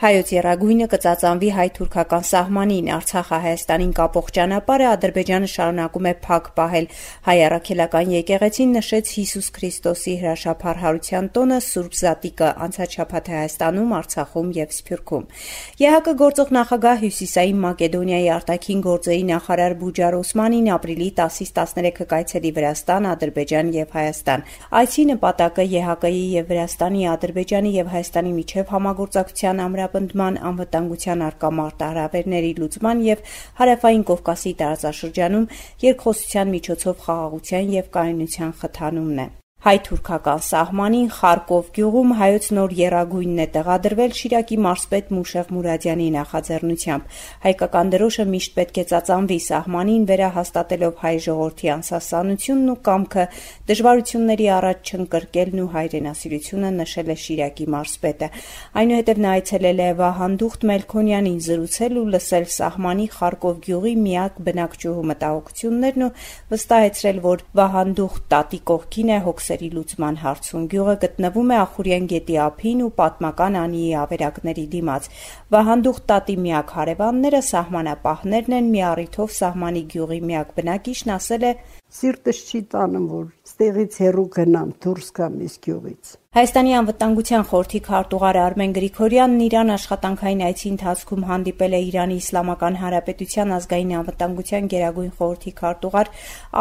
հայոց երագույնը կծածանվի հայ-թուրքական սահմանին, Արցախը Հայաստանին կապող ճանապարհը Ադրբեջանը շարունակում է փակ պահել։ Հայ առաքելական եկեղեցին նշեց Հիսուս Քրիստոսի հրաշափառ հարության տոնը Սուրբ Զատիկը անցած շաբաթ Հայաստանում, Արցախում եւ Սփյուռքում։ ԵՀԿ գործող նախագահ Հյուսիսային Մակեդոնիայի արտաքին գործերի նախարար Բուջար Օսմանին ապրիլի 10-ից 13-ը կայցելի Վրաստան, Ադրբեջան եւ Հայաստան։ Այցի նպատակը ԵՀԿ-ի եւ Վրաստանի, Ադրբեջանի եւ Հայաստանի միջև համագործակցության ամրապ ամրապնդման, անվտանգության արկա մարտահրավերների լուծման եւ Հարավային Կովկասի տարածաշրջանում երկխոսության միջոցով խաղաղության եւ կայունության խթանումն է։ Հայ-թուրքական սահմանին Խարկով գյուղում հայոց նոր եռագույնն է տեղադրվել Շիրակի մարզպետ Մուշեղ Մուրադյանի նախաձեռնությամբ։ Հայկական դրոշը միշտ պետք է ծածանվի սահմանին վերահաստատելով հայ ժողովրդի անսասանությունն ու կամքը դժվարությունների առաջ չընկրկելն ու հայրենասիրությունը նշել է Շիրակի մարզպետը։ Այնուհետև նա այցելել է Վահանդուխտ Մելքոնյանին զրուցել ու լսել սահմանի Խարկով գյուղի միակ բնակչուհու մտահոգություններն ու վստահեցրել, որ Վահանդուխտ տատի կողքին է հոգս հարցերի լուծման հարցում։ Գյուղը գտնվում է Ախուրյան գետի ափին ու պատմական անիի ավերակների դիմաց։ Վահանդուխ տատի միակ հարևանները սահմանապահներն են, մի առիթով սահմանի գյուղի միակ բնակիչն ասել է. Սիրտս չի տանում, որ ստեղից հեռու գնամ, դուրս գամ իս գյուղից։ Հայաստանի անվտանգության խորհրդի քարտուղար Արմեն Գրիգորյանն Իրան աշխատանքային այցի ընթացքում հանդիպել է Իրանի Իսլամական Հանրապետության ազգային անվտանգության գերագույն խորհրդի քարտուղար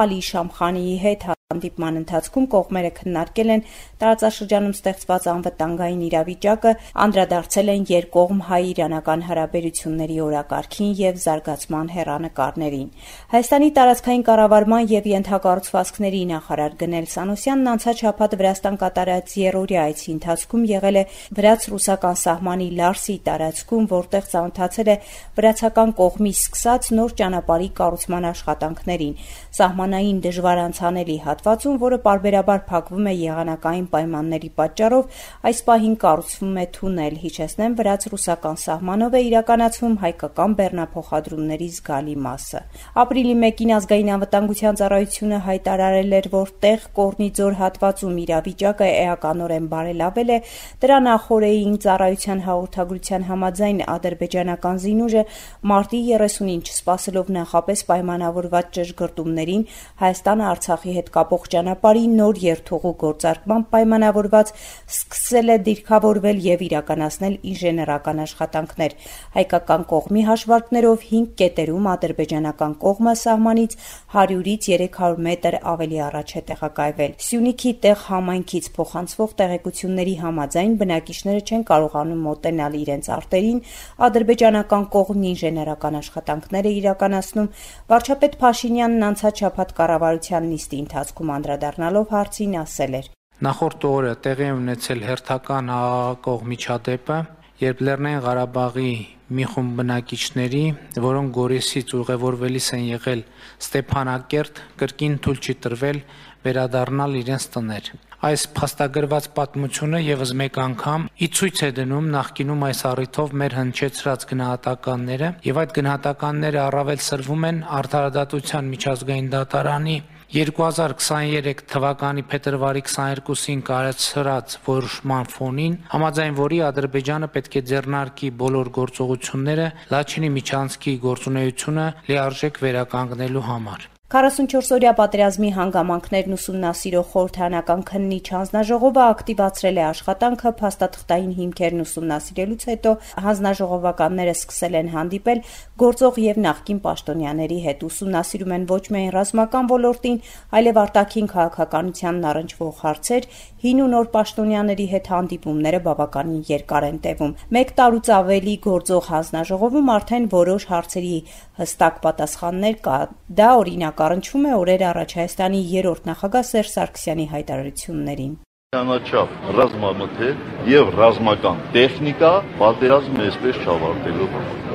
Ալի Շամխանիի հետ Հանդիպման ընթացքում կողմերը քննարկել են տարածաշրջանում ստեղծված անվտանգային իրավիճակը, անդրադարձել են երկկողմ հայ-իրանական հարաբերությունների օրակարգին եւ զարգացման հեռանկարներին։ Հայաստանի տարածքային կառավարման եւ ենթակառուցվածքների նախարար Գնել Սանոսյանն անցած շաբաթ Վրաստան կատարած երրորդյա այցի ընթացքում եղել է վրաց-ռուսական սահմանի Լարսի տարածքում, որտեղ ծանոթացել է վրացական կողմից սկսած նոր ճանապարհի կառուցման աշխատանքներին։ Սահմանային դժվար անցանելի հատվածում, որը պարբերաբար փակվում է եղանակային պայմանների պատճառով, այս պահին կառուցվում է թունել, հիշեցնեմ, վրաց-ռուսական սահմանով է իրականացվում հայկական բեռնափոխադրումների զգալի մասը։ Ապրիլի 1-ին ազգային անվտանգության ծառայությունը հայտարարել էր, որ տեղ կորնի ձոր հատվածում իրավիճակը էականորեն բարելավել է, դրա նախորդեին ծառայության հաղորդագրության համաձայն ադրբեջանական զինուժը մարտի 30-ին չսպասելով նախապես պայմանավորված ճշգրտումներին Հայաստանը Արցախի հետ կապ կապող ճանապարհի նոր երթուղու գործարկման պայմանավորված սկսել է դիրքավորվել եւ իրականացնել ինժեներական աշխատանքներ։ Հայկական կողմի հաշվարկներով 5 կետերում ադրբեջանական կողմը սահմանից 100-ից 300 մետր ավելի առաջ է տեղակայվել։ Սյունիքի տեղ համայնքից փոխանցվող տեղեկությունների համաձայն բնակիչները չեն կարողանում մոտենալ իրենց արտերին, ադրբեջանական կողմն ինժեներական աշխատանքներ է իրականացնում։ Վարչապետ Փաշինյանն անցած շաբաթ կառավարության նիստի ընթացքում ընթացքում անդրադառնալով հարցին ասել էր. Նախորդ օրը տեղի ունեցել հերթական աղաղակող միջադեպը, երբ Լեռնային Ղարաբաղի մի խումբ բնակիչների, որոնք Գորիսից ուղևորվելիս են եղել Ստեփանակերտ, կրկին թույլ չի տրվել վերադառնալ իրենց տներ։ Այս փաստագրված պատմությունը եւս մեկ անգամ ի ցույց է դնում նախկինում այս առիթով մեր հնչեցրած գնահատականները եւ այդ գնահատականները առավել սրվում են արդարադատության միջազգային դատարանի 2023 թվականի փետրվարի 22-ին կայացրած որոշման ֆոնին, համաձայն որի Ադրբեջանը պետք է ձեռնարկի բոլոր գործողությունները Լաչինի միջանցքի գործունեությունը լիարժեք վերականգնելու համար։ 44-օրյա պատերազմի հանգամանքներն ուսումնասիրող խորհրդարանական քննիչ հանձնաժողովը ակտիվացրել է աշխատանքը փաստաթղթային հիմքերն ուսումնասիրելուց հետո հանձնաժողովականները սկսել են հանդիպել գործող եւ նախկին պաշտոնյաների հետ ուսումնասիրում են ոչ միայն ռազմական ոլորտին, այլև արտաքին քաղաքականությանն առնչվող հարցեր, հին ու նոր պաշտոնյաների հետ հանդիպումները բավականին երկար են տևում։ Մեկ տարուց ավելի գործող հանձնաժողովում արդեն որոշ հարցերի հստակ պատասխաններ կա։ Դա օրինակ առնչվում է օրեր առաջ Հայաստանի երրորդ նախագահ Սերժ Սարգսյանի հայտարարություններին Անաչափ ռազմամթեր եւ ռազմական տեխնիկա պատերազմը այսպես չավարտելու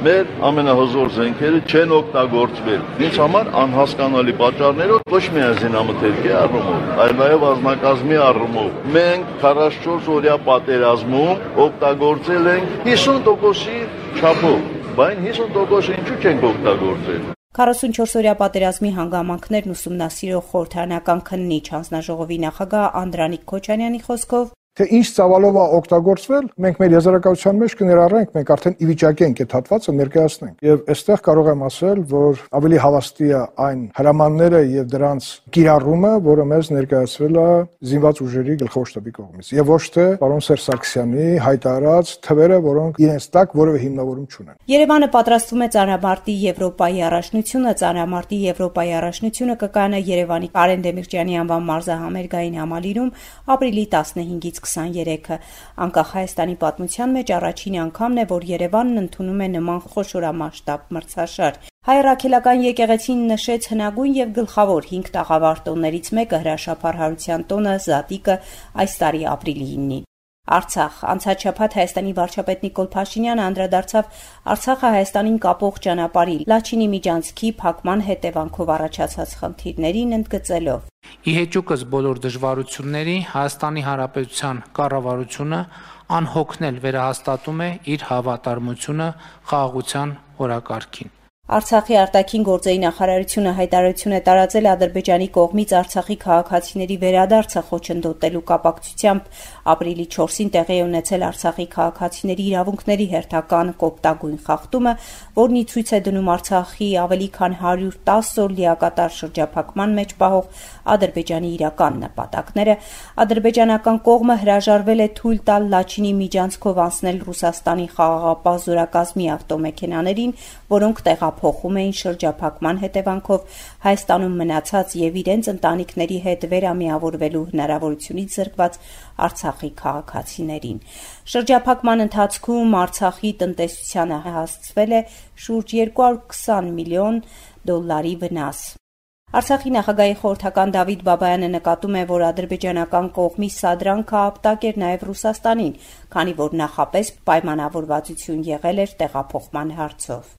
մեր ամենահզոր զենքերը չեն օգտագործվել։ Ինձ համար անհասկանալի պատճառներով ոչ միայն զինամթերքի առումով, այլ նաեւ ազնագազմի առումով մենք 44 օրյա պատերազմում օգտագործել ենք 50%-ի չափով, բայց 50%-ը ինչու չենք օգտագործել։ 44-օրյա պատերազմի հանգամանքներն ուսումնասիրող խորհրդարանական քննիչ հանձնաժողովի նախագահ Անդրանիկ Քոչարյանի խոսքով թե ինչ ծավալով է օգտագործվել, մենք մեր եզրակացության մեջ կներառենք, մենք արդեն ի վիճակի ենք այդ հատվածը ներկայացնենք։ Եվ այստեղ կարող եմ ասել, որ ավելի հավաստի է այն հրամանները եւ դրանց կիրառումը, որը մեզ ներկայացվել է զինված ուժերի գլխավոր շտաբի կողմից, եւ ոչ թե պարոն Սերժ Սարգսյանի հայտարարած թվերը, որոնք իրենց տակ որևէ հիմնավորում չունեն։ Երևանը պատրաստվում է ծանրամարտի Եվրոպայի առաջնությունը, ծանրամարտի Եվրոպայի առաջնությունը կկանա Երևանի Կարեն Դեմիրճյանի անվան մարզահամերգային համալիրում ապրիլի 15-ից 23-ը։ Անկախ Հայաստանի պատմության մեջ առաջին անգամն է, որ Երևանն ընդունում է նման խոշորամասշտաբ մրցաշար։ Հայ ռաքելական եկեղեցին նշեց հնագույն եւ գլխավոր 5 տաղավար տոններից մեկը հրաշափառ հարության տոնը Զատիկը այս տարի ապրիլի 9-ին։ Արցախ անցած շաբաթ Հայաստանի վարչապետ Նիկոլ Փաշինյանը անդրադարձավ Արցախը Հայաստանին կապող ճանապարհի Լաչինի միջանցքի փակման հետևանքով առաջացած խնդիրներին ընդգծելով. Ի հեճուկս բոլոր դժվարությունների Հայաստանի Հանրապետության կառավարությունը անհոգնել վերահաստատում է իր հավատարմությունը խաղաղության օրակարգին։ Արցախի արտաքին գործերի նախարարությունը հայտարարություն է տարածել Ադրբեջանի կողմից Արցախի քաղաքացիների վերադարձը խոչընդոտելու կապակցությամբ ապրիլի 4-ին տեղի է ունեցել Արցախի քաղաքացիների իրավունքների հերթական կոպտագույն խախտումը, որն ի ցույց է դնում Արցախի ավելի քան 110 օր լիակատար շրջափակման մեջ պահող Ադրբեջանի իրական նպատակները։ Ադրբեջանական կողմը հրաժարվել է թույլ տալ Լաչինի միջանցքով անցնել Ռուսաստանի խաղաղապահ զորակազմի ավտոմեքենաներին, որոնք տեղա տեղափոխում էին շրջափակման հետևանքով Հայաստանում մնացած եւ իրենց ընտանիքների հետ վերամիավորվելու հնարավորությունից զրկված Արցախի քաղաքացիներին։ Շրջափակման ընթացքում Արցախի տնտեսությանը հասցվել է շուրջ 220 միլիոն դոլարի վնաս։ Արցախի նախագահի խորհրդական Դավիթ Բաբայանը նկատում է, որ ադրբեջանական կողմի սադրանքը ապտակ էր նաև Ռուսաստանին, քանի որ նախապես պայմանավորվածություն եղել էր տեղափոխման հարցով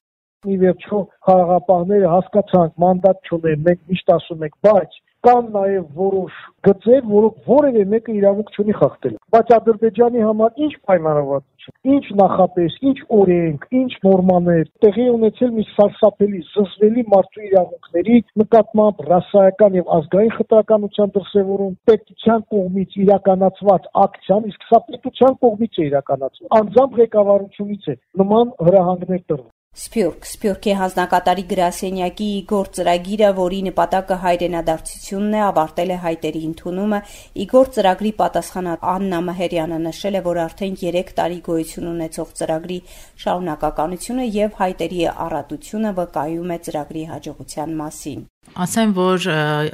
ի վերջո խաղաղապահները հասկացանք մանդատ չունեն, մենք միշտ ասում ենք, բայց կան նաև որոշ գծեր, որոնք որևէ մեկը իրավունք չունի խախտել։ Բայց Ադրբեջանի համար ինչ պայմանավորվածություն, ինչ նախապես, ինչ օրենք, ինչ նորմաներ տեղի ունեցել մի սարսափելի, զզվելի մարդու իրավունքների նկատմամբ ռասայական եւ ազգային խտրականության դրսեւորում պետության կողմից իրականացված ակցիան, իսկ սա պետության կողմից է իրականացվում։ Անձամբ ղեկավարությունից է նման հրահանգներ տրվում։ Սփյուռք. Սփյուռքի հանձնակատարի գրասենյակի Իգոր ծրագիրը, որի նպատակը հայրենադարձությունն է, ավարտել է հայտերի ընդունումը։ Իգոր ծրագրի պատասխանատու Աննա Մհերյանը նշել է, որ արդեն 3 տարի գոյություն ունեցող ծրագրի շարունակականությունը եւ հայտերի առատությունը վկայում է ծրագրի հաջողության մասին ասեմ, որ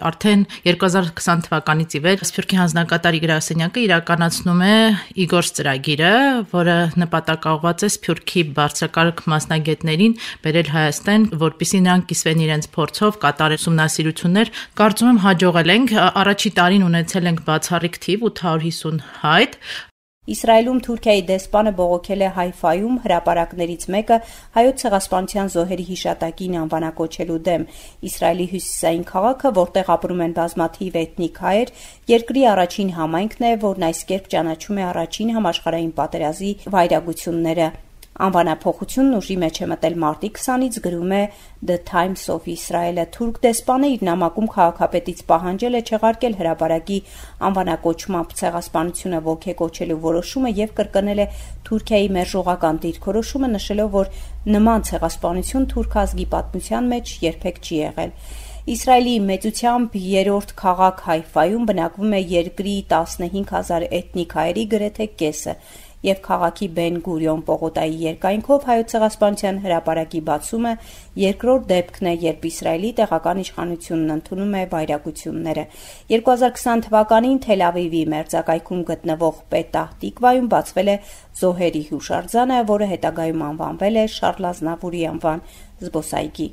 արդեն 2020 թվականից ի վեր Սփյուռքի հանձնակատարի գրասենյակը իրականացնում է Իգոր ծրագիրը, որը նպատակաուղված է Սփյուռքի բարձրակարգ մասնագետներին բերել Հայաստան, որպիսի նրանք կիսվեն իրենց փորձով կատարել ուսումնասիրություններ։ Կարծում եմ հաջողել ենք։ Առաջի տարին ունեցել ենք բացառիկ թիվ 850 հայտ, Իսրայելում Թուրքիայի դեսպանը բողոքել է Հայֆայում հրապարակներից մեկը հայոց ցեղասպանության զոհերի հիշատակին անվանակոչելու դեմ։ Իսրայելի հյուսիսային քաղաքը, որտեղ ապրում են բազմաթիվ էթնիկ հայեր, երկրի առաջին համայնքն է, որն այս կերպ ճանաչում է առաջին համաշխարհային պատերազմի վայրագությունները։ Անվանափոխությունն ուժի մեջ է մտել մարտի 20-ից գրում է The Times of Israel-ը թուրք դեսպանը իր նամակում քաղաքապետից պահանջել է չեղարկել հրապարակի անվանակոչմամբ ցեղասպանությունը ողջեկոչելու որոշումը եւ կրկնել է Թուրքիայի մերժողական դիրքորոշումը նշելով, որ նման ցեղասպանություն թուրք ազգի պատմության մեջ երբեք չի եղել։ Իսրայելի մեծությամբ երրորդ քաղաք Հայֆայում բնակվում է երկրի 15000 էթնիկ հայերի գրեթե կեսը եւ քաղաքի Բեն Գուրիոն պողոտայի երկայնքով հայոց ցեղասպանության հրապարակի բացումը երկրորդ դեպքն է, երբ Իսրայելի տեղական իշխանությունն ընդունում է վայրագությունները։ 2020 թվականին Թել Ավիվի մերձակայքում գտնվող Պետահ Տիկվայում բացվել է զոհերի հուշարձանը, որը հետագայում անվանվել է Շարլ Ազնավուրի անվան զբոսայգի։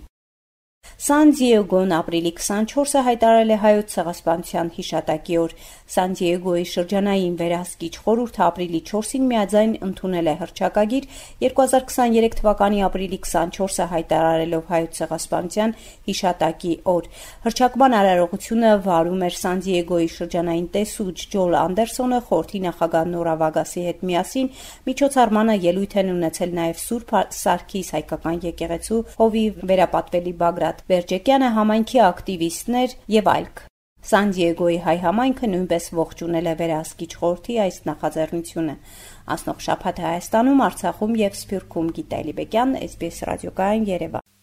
Սան Դիեգոն ապրիլի 24-ը հայտարարել է հայոց ցեղասպանության հիշատակի օր։ Սան Դիեգոյի շրջանային վերահսկիչ խորհուրդը ապրիլի 4-ին միաձայն ընդունել է հռչակագիր 2023 թվականի ապրիլի 24-ը հայտարարելով հայոց ցեղասպանության հիշատակի օր։ Հռչակման արարողությունը վարում էր Սան Դիեգոյի շրջանային տեսուչ Ջոլ Անդերսոնը խորհրդի նախագահ Նորա Վագասի հետ միասին միջոցառմանը ելույթ են ունեցել նաև Սուրբ Սարգիս հայկական եկեղեցու հովի վերապատվելի Բագրատ Բերջեկյանը, համայնքի ակտիվիստներ եւ այլք։ Սան Դիեգոյի հայ համայնքը նույնպես ողջունել է վերահսկիչ խորհրդի այս նախաձեռնությունը։ Ասնող շաբաթ Հայաստանում, Արցախում եւ Սփյուռքում Գիտալի Բեկյան, SBS ռադիոկայան Երևան։